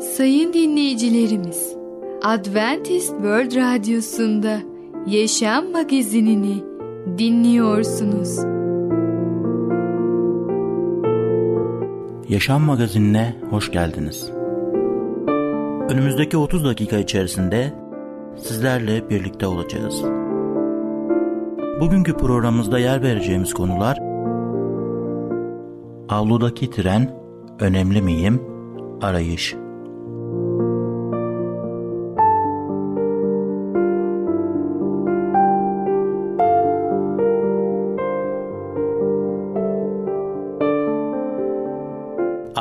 Sayın dinleyicilerimiz, Adventist World Radyosu'nda Yaşam Magazinini dinliyorsunuz. Yaşam Magazinine hoş geldiniz. Önümüzdeki 30 dakika içerisinde sizlerle birlikte olacağız. Bugünkü programımızda yer vereceğimiz konular Avludaki tren, önemli miyim, arayış.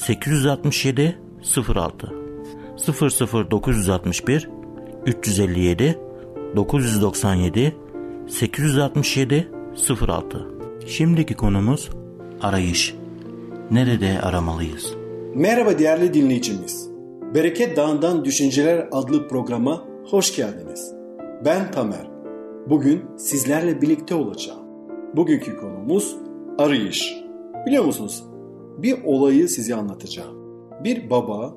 867 06 00961 357 997 867 06 Şimdiki konumuz arayış. Nerede aramalıyız? Merhaba değerli dinleyicimiz. Bereket Dağı'ndan Düşünceler adlı programa hoş geldiniz. Ben Tamer. Bugün sizlerle birlikte olacağım. Bugünkü konumuz arayış. Biliyor musunuz? Bir olayı size anlatacağım. Bir baba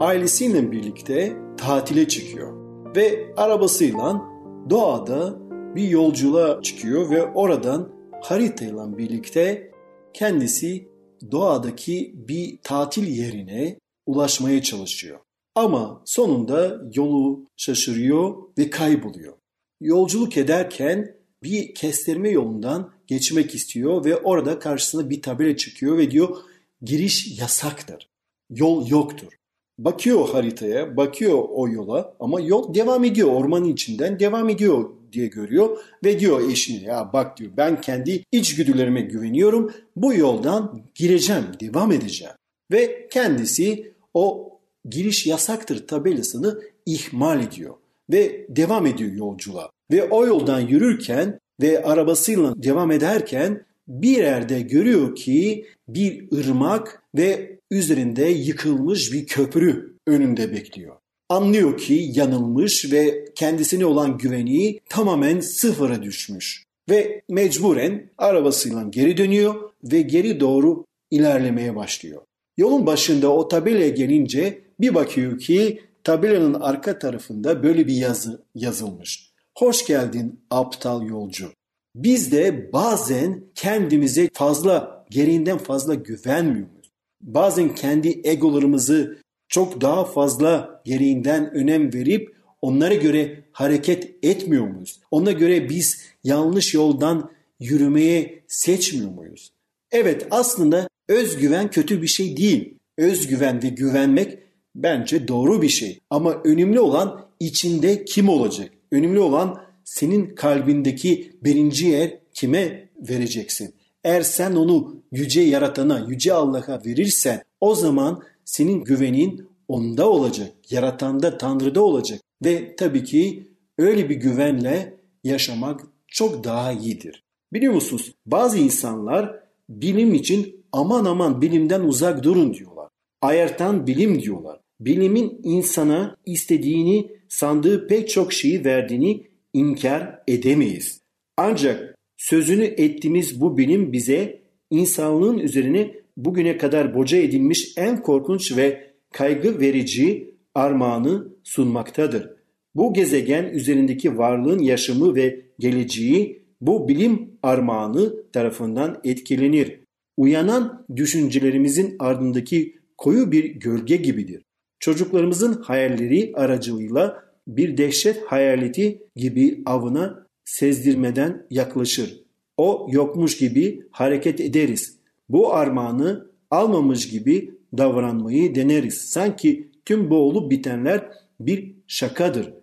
ailesiyle birlikte tatile çıkıyor ve arabasıyla doğada bir yolculuğa çıkıyor ve oradan haritayla birlikte kendisi doğadaki bir tatil yerine ulaşmaya çalışıyor. Ama sonunda yolu şaşırıyor ve kayboluyor. Yolculuk ederken bir kestirme yolundan geçmek istiyor ve orada karşısına bir tabela çıkıyor ve diyor giriş yasaktır. Yol yoktur. Bakıyor haritaya, bakıyor o yola ama yol devam ediyor. Ormanın içinden devam ediyor diye görüyor ve diyor eşine ya bak diyor ben kendi içgüdülerime güveniyorum. Bu yoldan gireceğim, devam edeceğim. Ve kendisi o giriş yasaktır tabelasını ihmal ediyor ve devam ediyor yolculuğa. Ve o yoldan yürürken ve arabasıyla devam ederken bir yerde görüyor ki bir ırmak ve üzerinde yıkılmış bir köprü önünde bekliyor. Anlıyor ki yanılmış ve kendisine olan güveni tamamen sıfıra düşmüş. Ve mecburen arabasıyla geri dönüyor ve geri doğru ilerlemeye başlıyor. Yolun başında o tabelaya gelince bir bakıyor ki tabelanın arka tarafında böyle bir yazı yazılmış. Hoş geldin aptal yolcu. Biz de bazen kendimize fazla, gereğinden fazla güvenmiyor muyuz? Bazen kendi egolarımızı çok daha fazla gereğinden önem verip onlara göre hareket etmiyor muyuz? Ona göre biz yanlış yoldan yürümeye seçmiyor muyuz? Evet aslında özgüven kötü bir şey değil. Özgüven ve güvenmek bence doğru bir şey. Ama önemli olan içinde kim olacak? Önemli olan senin kalbindeki birinci yer kime vereceksin? Eğer sen onu yüce yaratana, yüce Allah'a verirsen o zaman senin güvenin onda olacak, yaratanda, Tanrı'da olacak. Ve tabii ki öyle bir güvenle yaşamak çok daha iyidir. Biliyor musunuz bazı insanlar bilim için aman aman bilimden uzak durun diyorlar. Ayartan bilim diyorlar. Bilimin insana istediğini sandığı pek çok şeyi verdiğini inkar edemeyiz. Ancak sözünü ettiğimiz bu bilim bize insanlığın üzerine bugüne kadar boca edilmiş en korkunç ve kaygı verici armağanı sunmaktadır. Bu gezegen üzerindeki varlığın yaşamı ve geleceği bu bilim armağanı tarafından etkilenir. Uyanan düşüncelerimizin ardındaki koyu bir gölge gibidir. Çocuklarımızın hayalleri aracılığıyla bir dehşet hayaleti gibi avına sezdirmeden yaklaşır. O yokmuş gibi hareket ederiz. Bu armağanı almamış gibi davranmayı deneriz. Sanki tüm bu olup bitenler bir şakadır.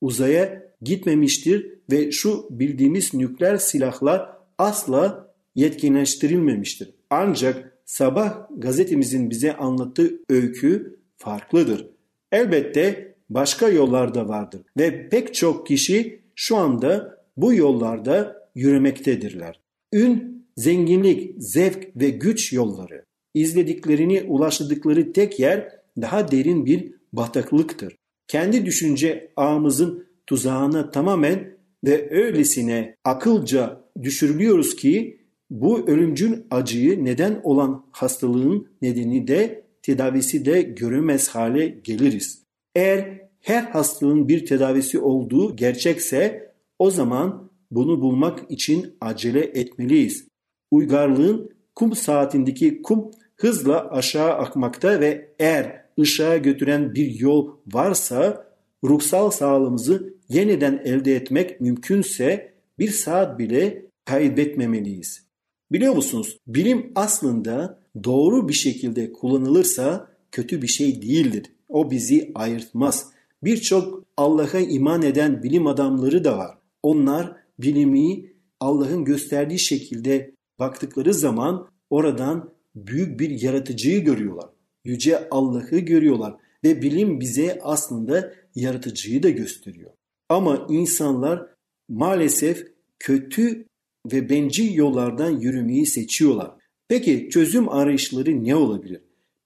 Uzaya gitmemiştir ve şu bildiğimiz nükleer silahlar asla yetkinleştirilmemiştir. Ancak sabah gazetemizin bize anlattığı öykü farklıdır. Elbette başka yollar da vardır ve pek çok kişi şu anda bu yollarda yürümektedirler. Ün, zenginlik, zevk ve güç yolları. İzlediklerini ulaştıkları tek yer daha derin bir bataklıktır. Kendi düşünce ağımızın tuzağına tamamen ve öylesine akılca düşürülüyoruz ki bu ölümcül acıyı neden olan hastalığın nedeni de tedavisi de görünmez hale geliriz. Eğer her hastalığın bir tedavisi olduğu gerçekse o zaman bunu bulmak için acele etmeliyiz. Uygarlığın kum saatindeki kum hızla aşağı akmakta ve eğer ışığa götüren bir yol varsa ruhsal sağlığımızı yeniden elde etmek mümkünse bir saat bile kaybetmemeliyiz. Biliyor musunuz? Bilim aslında doğru bir şekilde kullanılırsa kötü bir şey değildir. O bizi ayırtmaz. Birçok Allah'a iman eden bilim adamları da var. Onlar bilimi Allah'ın gösterdiği şekilde baktıkları zaman oradan büyük bir yaratıcıyı görüyorlar. Yüce Allah'ı görüyorlar ve bilim bize aslında yaratıcıyı da gösteriyor. Ama insanlar maalesef kötü ve bencil yollardan yürümeyi seçiyorlar. Peki çözüm arayışları ne olabilir?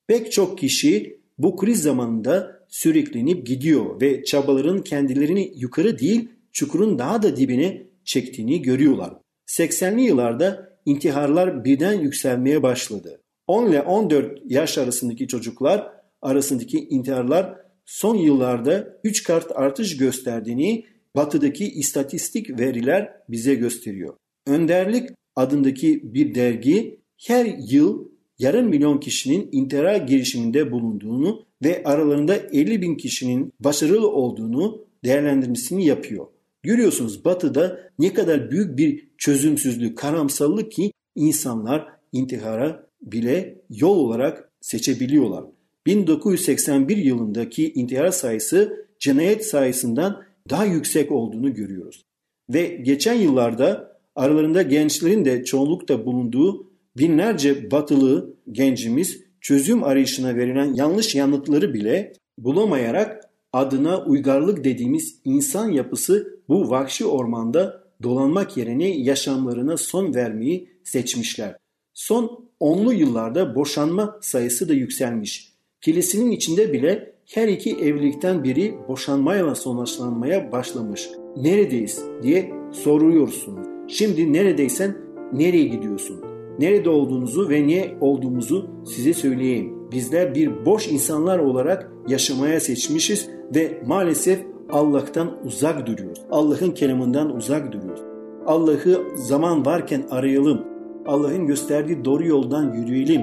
Pek çok kişi bu kriz zamanında süreklenip gidiyor ve çabaların kendilerini yukarı değil çukurun daha da dibine çektiğini görüyorlar. 80'li yıllarda intiharlar birden yükselmeye başladı. 10 ile 14 yaş arasındaki çocuklar arasındaki intiharlar son yıllarda 3 kart artış gösterdiğini batıdaki istatistik veriler bize gösteriyor. Önderlik adındaki bir dergi her yıl yarım milyon kişinin intihara girişiminde bulunduğunu ve aralarında 50 bin kişinin başarılı olduğunu değerlendirmesini yapıyor. Görüyorsunuz batıda ne kadar büyük bir çözümsüzlük, karamsallık ki insanlar intihara bile yol olarak seçebiliyorlar. 1981 yılındaki intihar sayısı cinayet sayısından daha yüksek olduğunu görüyoruz. Ve geçen yıllarda aralarında gençlerin de çoğunlukta bulunduğu binlerce batılı gencimiz çözüm arayışına verilen yanlış yanıtları bile bulamayarak adına uygarlık dediğimiz insan yapısı bu vahşi ormanda dolanmak yerine yaşamlarına son vermeyi seçmişler. Son onlu yıllarda boşanma sayısı da yükselmiş. Kilisinin içinde bile her iki evlilikten biri boşanmayla sonuçlanmaya başlamış. Neredeyiz diye soruyorsunuz. Şimdi neredeysen nereye gidiyorsun? Nerede olduğunuzu ve niye olduğumuzu size söyleyeyim. Bizler bir boş insanlar olarak yaşamaya seçmişiz ve maalesef Allah'tan uzak duruyoruz. Allah'ın kelamından uzak duruyoruz. Allah'ı zaman varken arayalım. Allah'ın gösterdiği doğru yoldan yürüyelim.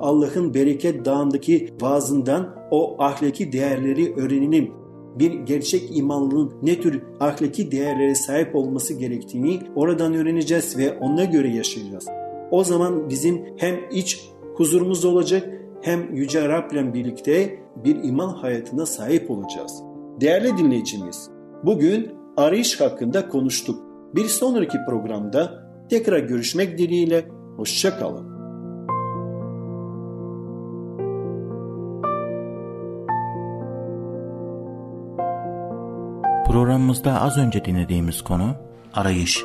Allah'ın bereket dağındaki vaazından o ahlaki değerleri öğrenelim. Bir gerçek imanlının ne tür ahlaki değerlere sahip olması gerektiğini oradan öğreneceğiz ve ona göre yaşayacağız. O zaman bizim hem iç huzurumuz olacak hem Yüce Rab'le birlikte bir iman hayatına sahip olacağız. Değerli dinleyicimiz, bugün arayış hakkında konuştuk. Bir sonraki programda tekrar görüşmek dileğiyle, hoşçakalın. Programımızda az önce dinlediğimiz konu arayış.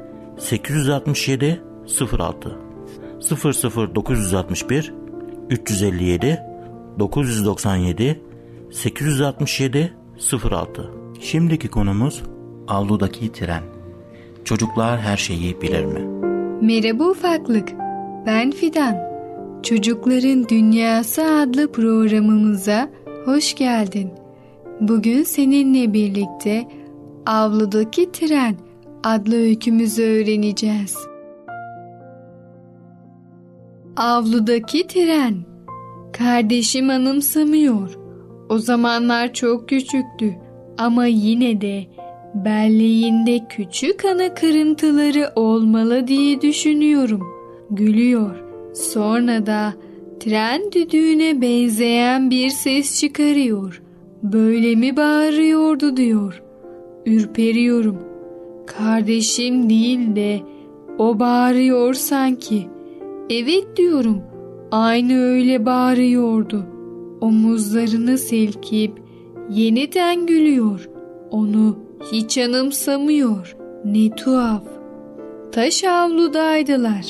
867 06 00961 357 997 867 06 Şimdiki konumuz avludaki tren. Çocuklar her şeyi bilir mi? Merhaba ufaklık. Ben Fidan. Çocukların Dünyası adlı programımıza hoş geldin. Bugün seninle birlikte Avludaki Tren adlı öykümüzü öğreneceğiz. Avludaki tren. Kardeşim anımsamıyor. O zamanlar çok küçüktü ama yine de belleğinde küçük ana kırıntıları olmalı diye düşünüyorum. Gülüyor. Sonra da tren düdüğüne benzeyen bir ses çıkarıyor. Böyle mi bağırıyordu diyor. Ürperiyorum. Kardeşim değil de o bağırıyor sanki. Evet diyorum. Aynı öyle bağırıyordu. Omuzlarını silkip yeniden gülüyor. Onu hiç anımsamıyor. Ne tuhaf. Taş avludaydılar.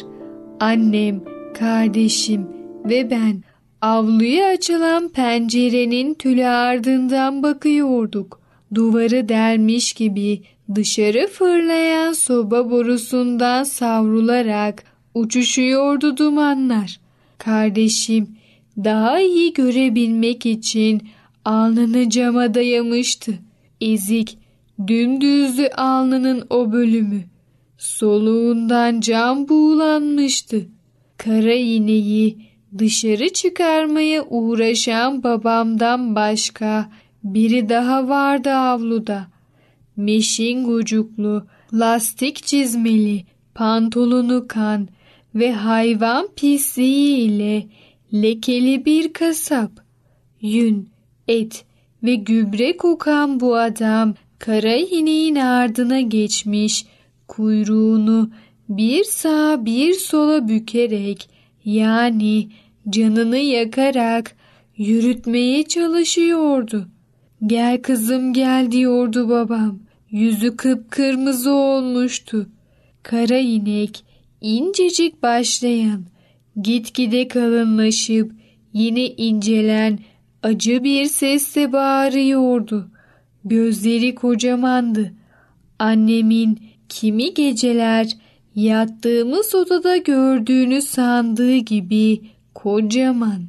Annem, kardeşim ve ben avluya açılan pencerenin tülü ardından bakıyorduk. Duvarı delmiş gibi dışarı fırlayan soba borusundan savrularak uçuşuyordu dumanlar. Kardeşim daha iyi görebilmek için alnını cama dayamıştı. Ezik, dümdüzdü alnının o bölümü. Soluğundan cam buğulanmıştı. Kara iğneyi dışarı çıkarmaya uğraşan babamdan başka biri daha vardı avluda. Meşin gucuklu, lastik çizmeli, pantolonu kan ve hayvan pisliği ile lekeli bir kasap. Yün, et ve gübre kokan bu adam kara ineğin ardına geçmiş, kuyruğunu bir sağa bir sola bükerek yani canını yakarak yürütmeye çalışıyordu. Gel kızım gel diyordu babam. Yüzü kıpkırmızı olmuştu. Kara inek incecik başlayan, gitgide kalınlaşıp yine incelen acı bir sesle bağırıyordu. Gözleri kocamandı. Annemin kimi geceler yattığımız odada gördüğünü sandığı gibi kocaman.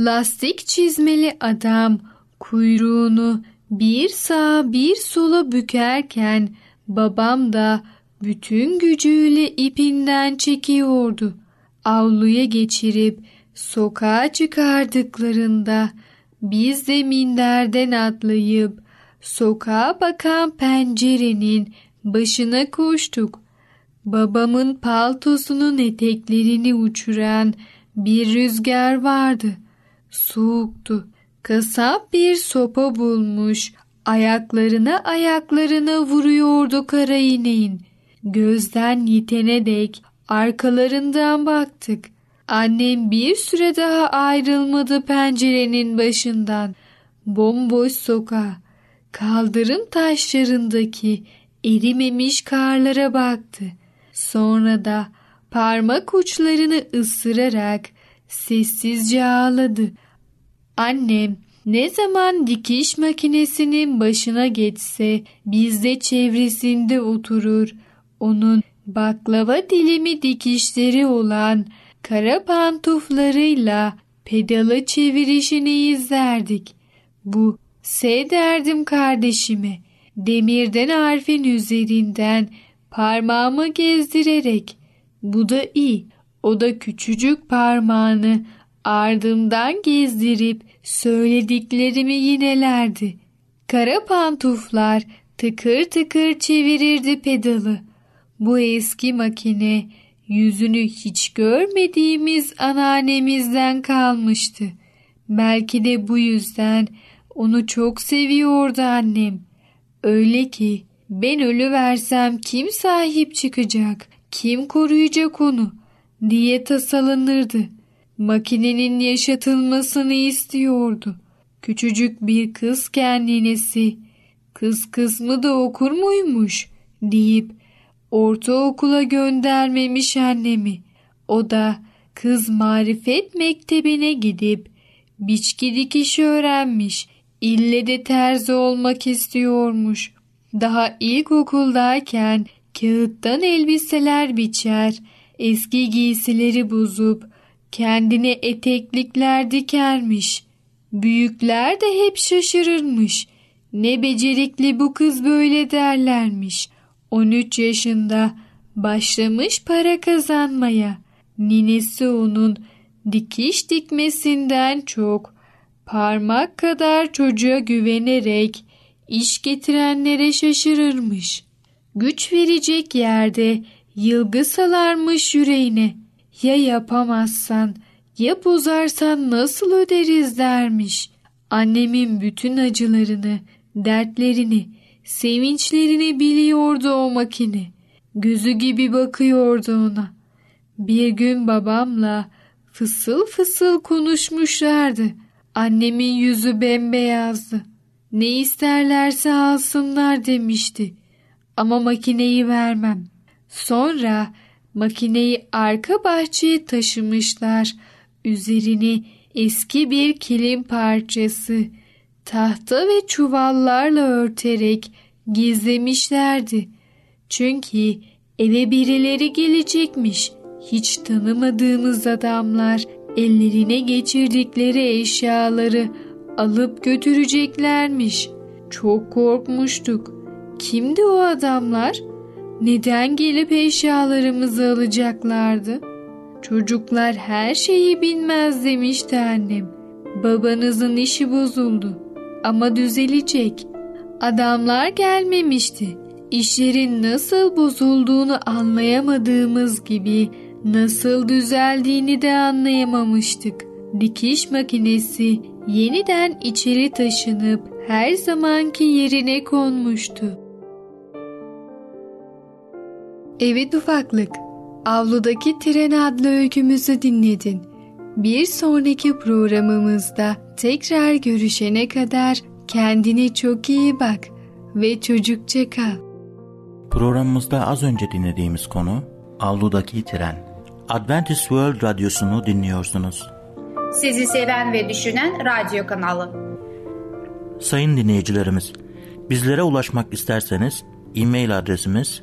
Lastik çizmeli adam kuyruğunu bir sağa bir sola bükerken babam da bütün gücüyle ipinden çekiyordu. Avluya geçirip sokağa çıkardıklarında biz de minderden atlayıp sokağa bakan pencerenin başına koştuk. Babamın paltosunun eteklerini uçuran bir rüzgar vardı. Soğuktu. Kasap bir sopa bulmuş. Ayaklarına ayaklarına vuruyordu kara ineğin. Gözden yitene dek arkalarından baktık. Annem bir süre daha ayrılmadı pencerenin başından. Bomboş sokağa, kaldırım taşlarındaki erimemiş karlara baktı. Sonra da parmak uçlarını ısırarak sessizce ağladı. Annem ne zaman dikiş makinesinin başına geçse biz de çevresinde oturur. Onun baklava dilimi dikişleri olan kara pantuflarıyla pedalı çevirişini izlerdik. Bu S derdim kardeşime. Demirden harfin üzerinden parmağımı gezdirerek. Bu da iyi. O da küçücük parmağını ardımdan gezdirip söylediklerimi yinelerdi. Kara pantuflar tıkır tıkır çevirirdi pedalı. Bu eski makine yüzünü hiç görmediğimiz anneannemizden kalmıştı. Belki de bu yüzden onu çok seviyordu annem. Öyle ki ben ölü versem kim sahip çıkacak, kim koruyacak onu diye tasalanırdı. Makinenin yaşatılmasını istiyordu. Küçücük bir kız kendinesi, kız kısmı da okur muymuş deyip ortaokula göndermemiş annemi. O da kız marifet mektebine gidip biçki dikiş öğrenmiş. İlle de terzi olmak istiyormuş. Daha ilkokuldayken kağıttan elbiseler biçer, eski giysileri bozup kendine eteklikler dikermiş. Büyükler de hep şaşırırmış. Ne becerikli bu kız böyle derlermiş. 13 yaşında başlamış para kazanmaya. Ninesi onun dikiş dikmesinden çok parmak kadar çocuğa güvenerek iş getirenlere şaşırırmış. Güç verecek yerde yılgı salarmış yüreğine. Ya yapamazsan, ya bozarsan nasıl öderiz dermiş. Annemin bütün acılarını, dertlerini, sevinçlerini biliyordu o makine. Gözü gibi bakıyordu ona. Bir gün babamla fısıl fısıl konuşmuşlardı. Annemin yüzü bembeyazdı. Ne isterlerse alsınlar demişti. Ama makineyi vermem. Sonra makineyi arka bahçeye taşımışlar. Üzerini eski bir kilim parçası, tahta ve çuvallarla örterek gizlemişlerdi. Çünkü eve birileri gelecekmiş. Hiç tanımadığımız adamlar ellerine geçirdikleri eşyaları alıp götüreceklermiş. Çok korkmuştuk. Kimdi o adamlar? Neden gelip eşyalarımızı alacaklardı? Çocuklar her şeyi bilmez demişti annem. Babanızın işi bozuldu ama düzelecek. Adamlar gelmemişti. İşlerin nasıl bozulduğunu anlayamadığımız gibi nasıl düzeldiğini de anlayamamıştık. Dikiş makinesi yeniden içeri taşınıp her zamanki yerine konmuştu. Evet ufaklık, Avludaki Tren adlı öykümüzü dinledin. Bir sonraki programımızda tekrar görüşene kadar kendine çok iyi bak ve çocukça kal. Programımızda az önce dinlediğimiz konu Avludaki Tren. Adventist World Radyosu'nu dinliyorsunuz. Sizi seven ve düşünen radyo kanalı. Sayın dinleyicilerimiz, bizlere ulaşmak isterseniz e-mail adresimiz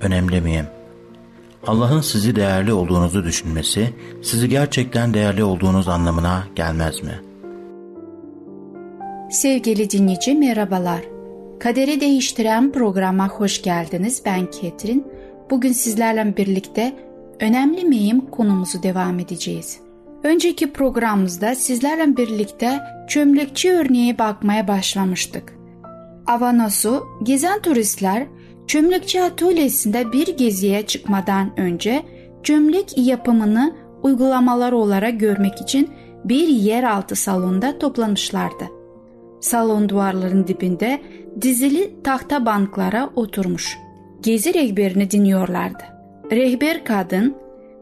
önemli miyim? Allah'ın sizi değerli olduğunuzu düşünmesi, sizi gerçekten değerli olduğunuz anlamına gelmez mi? Sevgili dinleyici merhabalar. Kaderi Değiştiren programa hoş geldiniz. Ben Ketrin. Bugün sizlerle birlikte önemli miyim konumuzu devam edeceğiz. Önceki programımızda sizlerle birlikte çömlekçi örneğe bakmaya başlamıştık. Avanos'u gezen turistler çömlekçi atölyesinde bir geziye çıkmadan önce çömlek yapımını uygulamalar olarak görmek için bir yeraltı salonda toplanmışlardı. Salon duvarların dibinde dizili tahta banklara oturmuş. Gezi rehberini dinliyorlardı. Rehber kadın,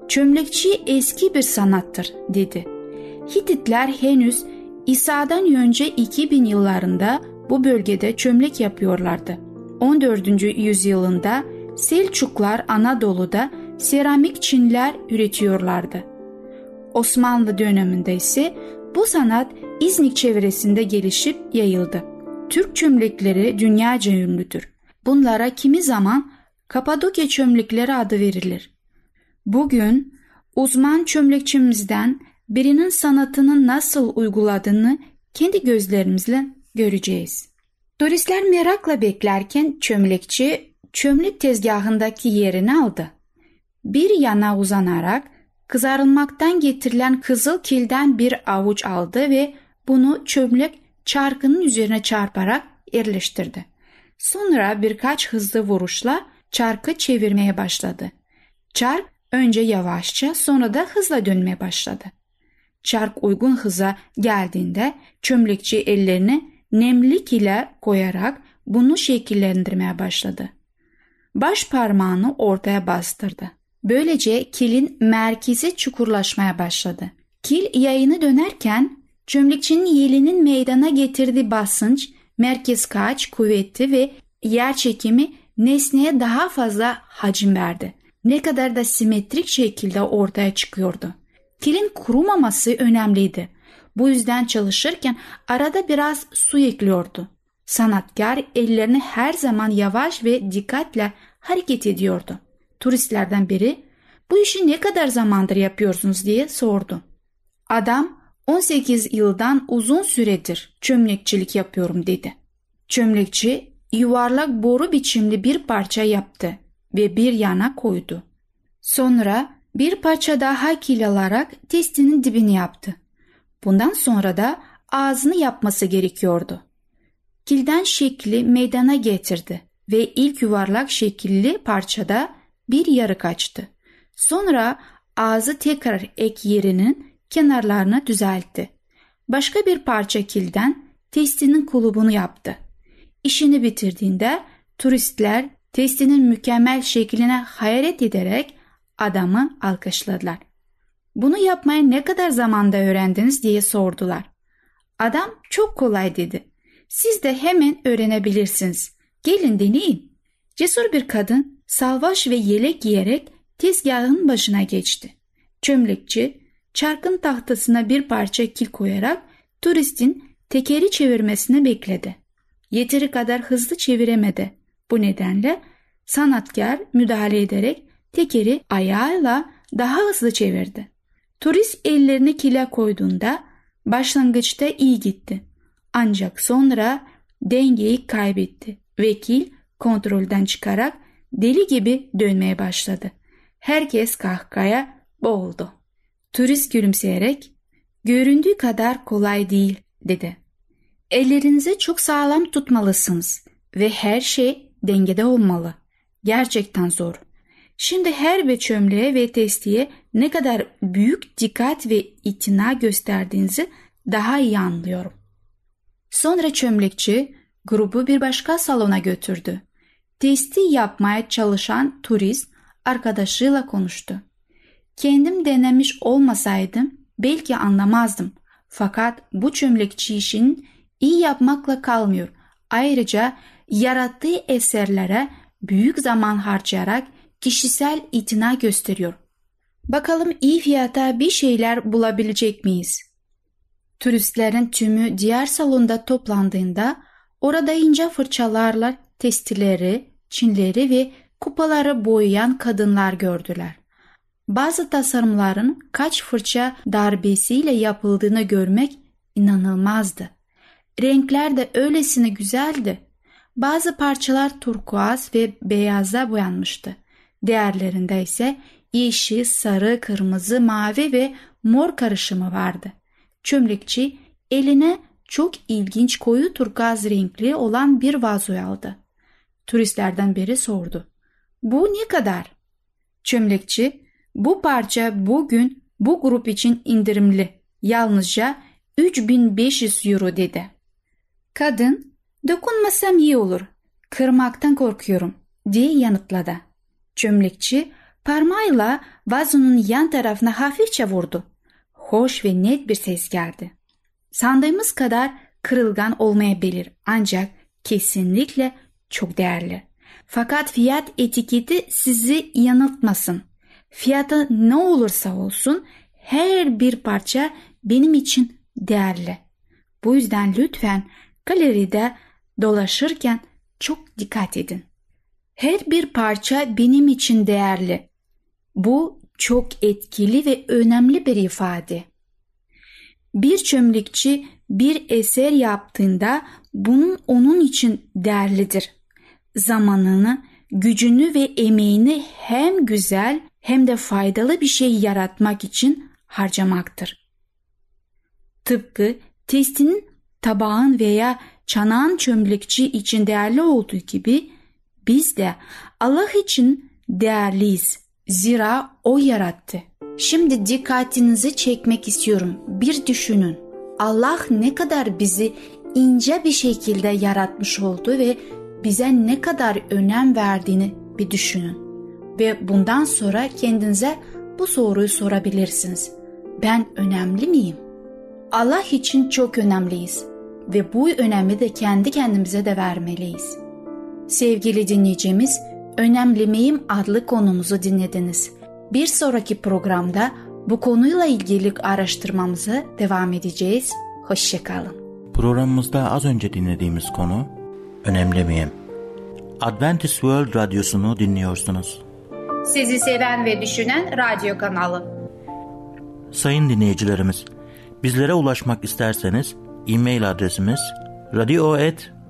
çömlekçi eski bir sanattır dedi. Hititler henüz İsa'dan önce 2000 yıllarında bu bölgede çömlek yapıyorlardı. 14. yüzyılında Selçuklar Anadolu'da seramik çinler üretiyorlardı. Osmanlı döneminde ise bu sanat İznik çevresinde gelişip yayıldı. Türk çömlekleri dünyaca ünlüdür. Bunlara kimi zaman Kapadokya çömlekleri adı verilir. Bugün uzman çömlekçimizden birinin sanatını nasıl uyguladığını kendi gözlerimizle göreceğiz. Turistler merakla beklerken çömlekçi çömlek tezgahındaki yerini aldı. Bir yana uzanarak kızarılmaktan getirilen kızıl kilden bir avuç aldı ve bunu çömlek çarkının üzerine çarparak yerleştirdi. Sonra birkaç hızlı vuruşla çarkı çevirmeye başladı. Çark önce yavaşça sonra da hızla dönmeye başladı. Çark uygun hıza geldiğinde çömlekçi ellerini nemlik ile koyarak bunu şekillendirmeye başladı. Baş parmağını ortaya bastırdı. Böylece kilin merkezi çukurlaşmaya başladı. Kil yayını dönerken çömlekçinin yelinin meydana getirdiği basınç, merkez kaç kuvveti ve yer çekimi nesneye daha fazla hacim verdi. Ne kadar da simetrik şekilde ortaya çıkıyordu. Kilin kurumaması önemliydi. Bu yüzden çalışırken arada biraz su ekliyordu. Sanatkar ellerini her zaman yavaş ve dikkatle hareket ediyordu. Turistlerden biri bu işi ne kadar zamandır yapıyorsunuz diye sordu. Adam 18 yıldan uzun süredir çömlekçilik yapıyorum dedi. Çömlekçi yuvarlak boru biçimli bir parça yaptı ve bir yana koydu. Sonra bir parça daha kil alarak testinin dibini yaptı. Bundan sonra da ağzını yapması gerekiyordu. Kilden şekli meydana getirdi ve ilk yuvarlak şekilli parçada bir yarık açtı. Sonra ağzı tekrar ek yerinin kenarlarını düzeltti. Başka bir parça kilden testinin kulubunu yaptı. İşini bitirdiğinde turistler testinin mükemmel şekline hayret ederek adamı alkışladılar. Bunu yapmayı ne kadar zamanda öğrendiniz diye sordular. Adam çok kolay dedi. Siz de hemen öğrenebilirsiniz. Gelin deneyin. Cesur bir kadın salvaş ve yelek giyerek tezgahın başına geçti. Çömlekçi çarkın tahtasına bir parça kil koyarak turistin tekeri çevirmesini bekledi. Yeteri kadar hızlı çeviremedi. Bu nedenle sanatkar müdahale ederek tekeri ayağıyla daha hızlı çevirdi. Turist ellerini kile koyduğunda başlangıçta iyi gitti. Ancak sonra dengeyi kaybetti ve kil kontrolden çıkarak deli gibi dönmeye başladı. Herkes kahkaya boğuldu. Turist gülümseyerek göründüğü kadar kolay değil dedi. Ellerinizi çok sağlam tutmalısınız ve her şey dengede olmalı. Gerçekten zor. Şimdi her bir çömleğe ve testiye ne kadar büyük dikkat ve itina gösterdiğinizi daha iyi anlıyorum. Sonra çömlekçi grubu bir başka salona götürdü. Testi yapmaya çalışan turist arkadaşıyla konuştu. Kendim denemiş olmasaydım belki anlamazdım. Fakat bu çömlekçi işin iyi yapmakla kalmıyor. Ayrıca yarattığı eserlere büyük zaman harcayarak kişisel itina gösteriyor. Bakalım iyi fiyata bir şeyler bulabilecek miyiz? Turistlerin tümü diğer salonda toplandığında orada ince fırçalarla testileri, çinleri ve kupaları boyayan kadınlar gördüler. Bazı tasarımların kaç fırça darbesiyle yapıldığını görmek inanılmazdı. Renkler de öylesine güzeldi. Bazı parçalar turkuaz ve beyaza boyanmıştı. Diğerlerinde ise yeşil, sarı, kırmızı, mavi ve mor karışımı vardı. Çömlekçi eline çok ilginç koyu turkuaz renkli olan bir vazoyu aldı. Turistlerden biri sordu. Bu ne kadar? Çömlekçi bu parça bugün bu grup için indirimli. Yalnızca 3500 euro dedi. Kadın dokunmasam iyi olur. Kırmaktan korkuyorum diye yanıtladı. Çömlekçi parmağıyla vazonun yan tarafına hafifçe vurdu. Hoş ve net bir ses geldi. Sandığımız kadar kırılgan olmayabilir ancak kesinlikle çok değerli. Fakat fiyat etiketi sizi yanıltmasın. Fiyatı ne olursa olsun her bir parça benim için değerli. Bu yüzden lütfen galeride dolaşırken çok dikkat edin. Her bir parça benim için değerli. Bu çok etkili ve önemli bir ifade. Bir çömlekçi bir eser yaptığında bunun onun için değerlidir. Zamanını, gücünü ve emeğini hem güzel hem de faydalı bir şey yaratmak için harcamaktır. Tıpkı testinin tabağın veya çanağın çömlekçi için değerli olduğu gibi biz de Allah için değerliyiz. Zira O yarattı. Şimdi dikkatinizi çekmek istiyorum. Bir düşünün. Allah ne kadar bizi ince bir şekilde yaratmış oldu ve bize ne kadar önem verdiğini bir düşünün. Ve bundan sonra kendinize bu soruyu sorabilirsiniz. Ben önemli miyim? Allah için çok önemliyiz ve bu önemi de kendi kendimize de vermeliyiz. Sevgili dinleyicimiz, Önemli miyim adlı konumuzu dinlediniz. Bir sonraki programda Bu konuyla ilgili araştırmamızı devam edeceğiz. Hoşçakalın. Programımızda az önce dinlediğimiz konu Önemli miyim? Adventist World Radyosu'nu dinliyorsunuz. Sizi seven ve düşünen radyo kanalı. Sayın dinleyicilerimiz, bizlere ulaşmak isterseniz e-mail adresimiz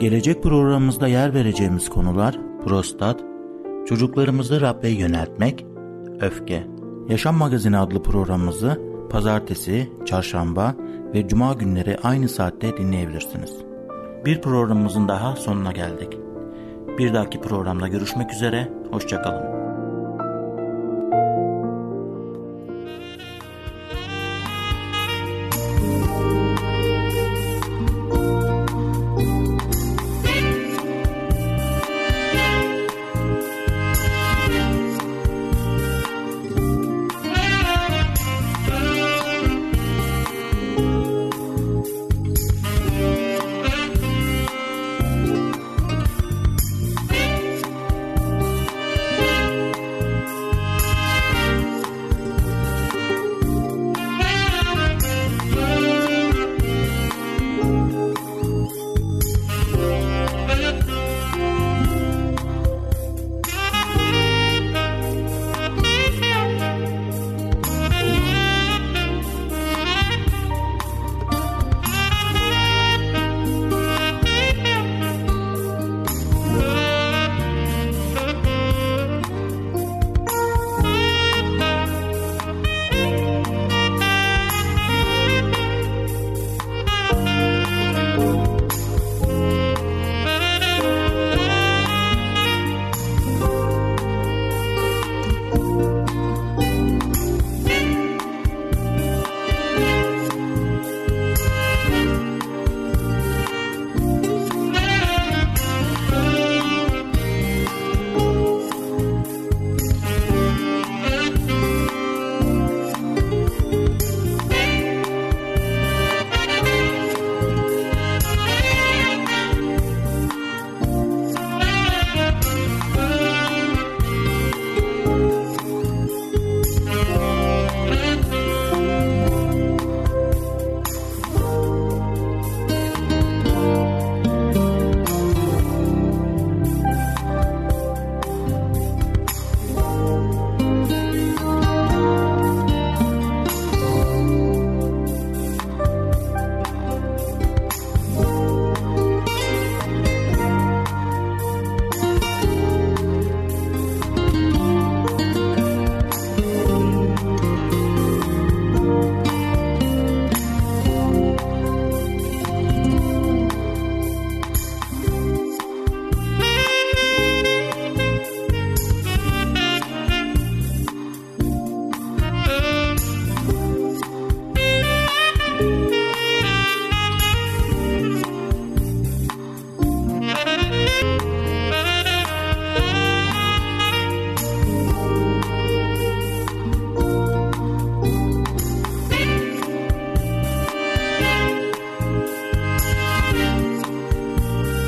Gelecek programımızda yer vereceğimiz konular prostat, çocuklarımızı Rabbe yöneltmek, öfke. Yaşam Magazini adlı programımızı pazartesi, çarşamba ve cuma günleri aynı saatte dinleyebilirsiniz. Bir programımızın daha sonuna geldik. Bir dahaki programda görüşmek üzere, hoşçakalın.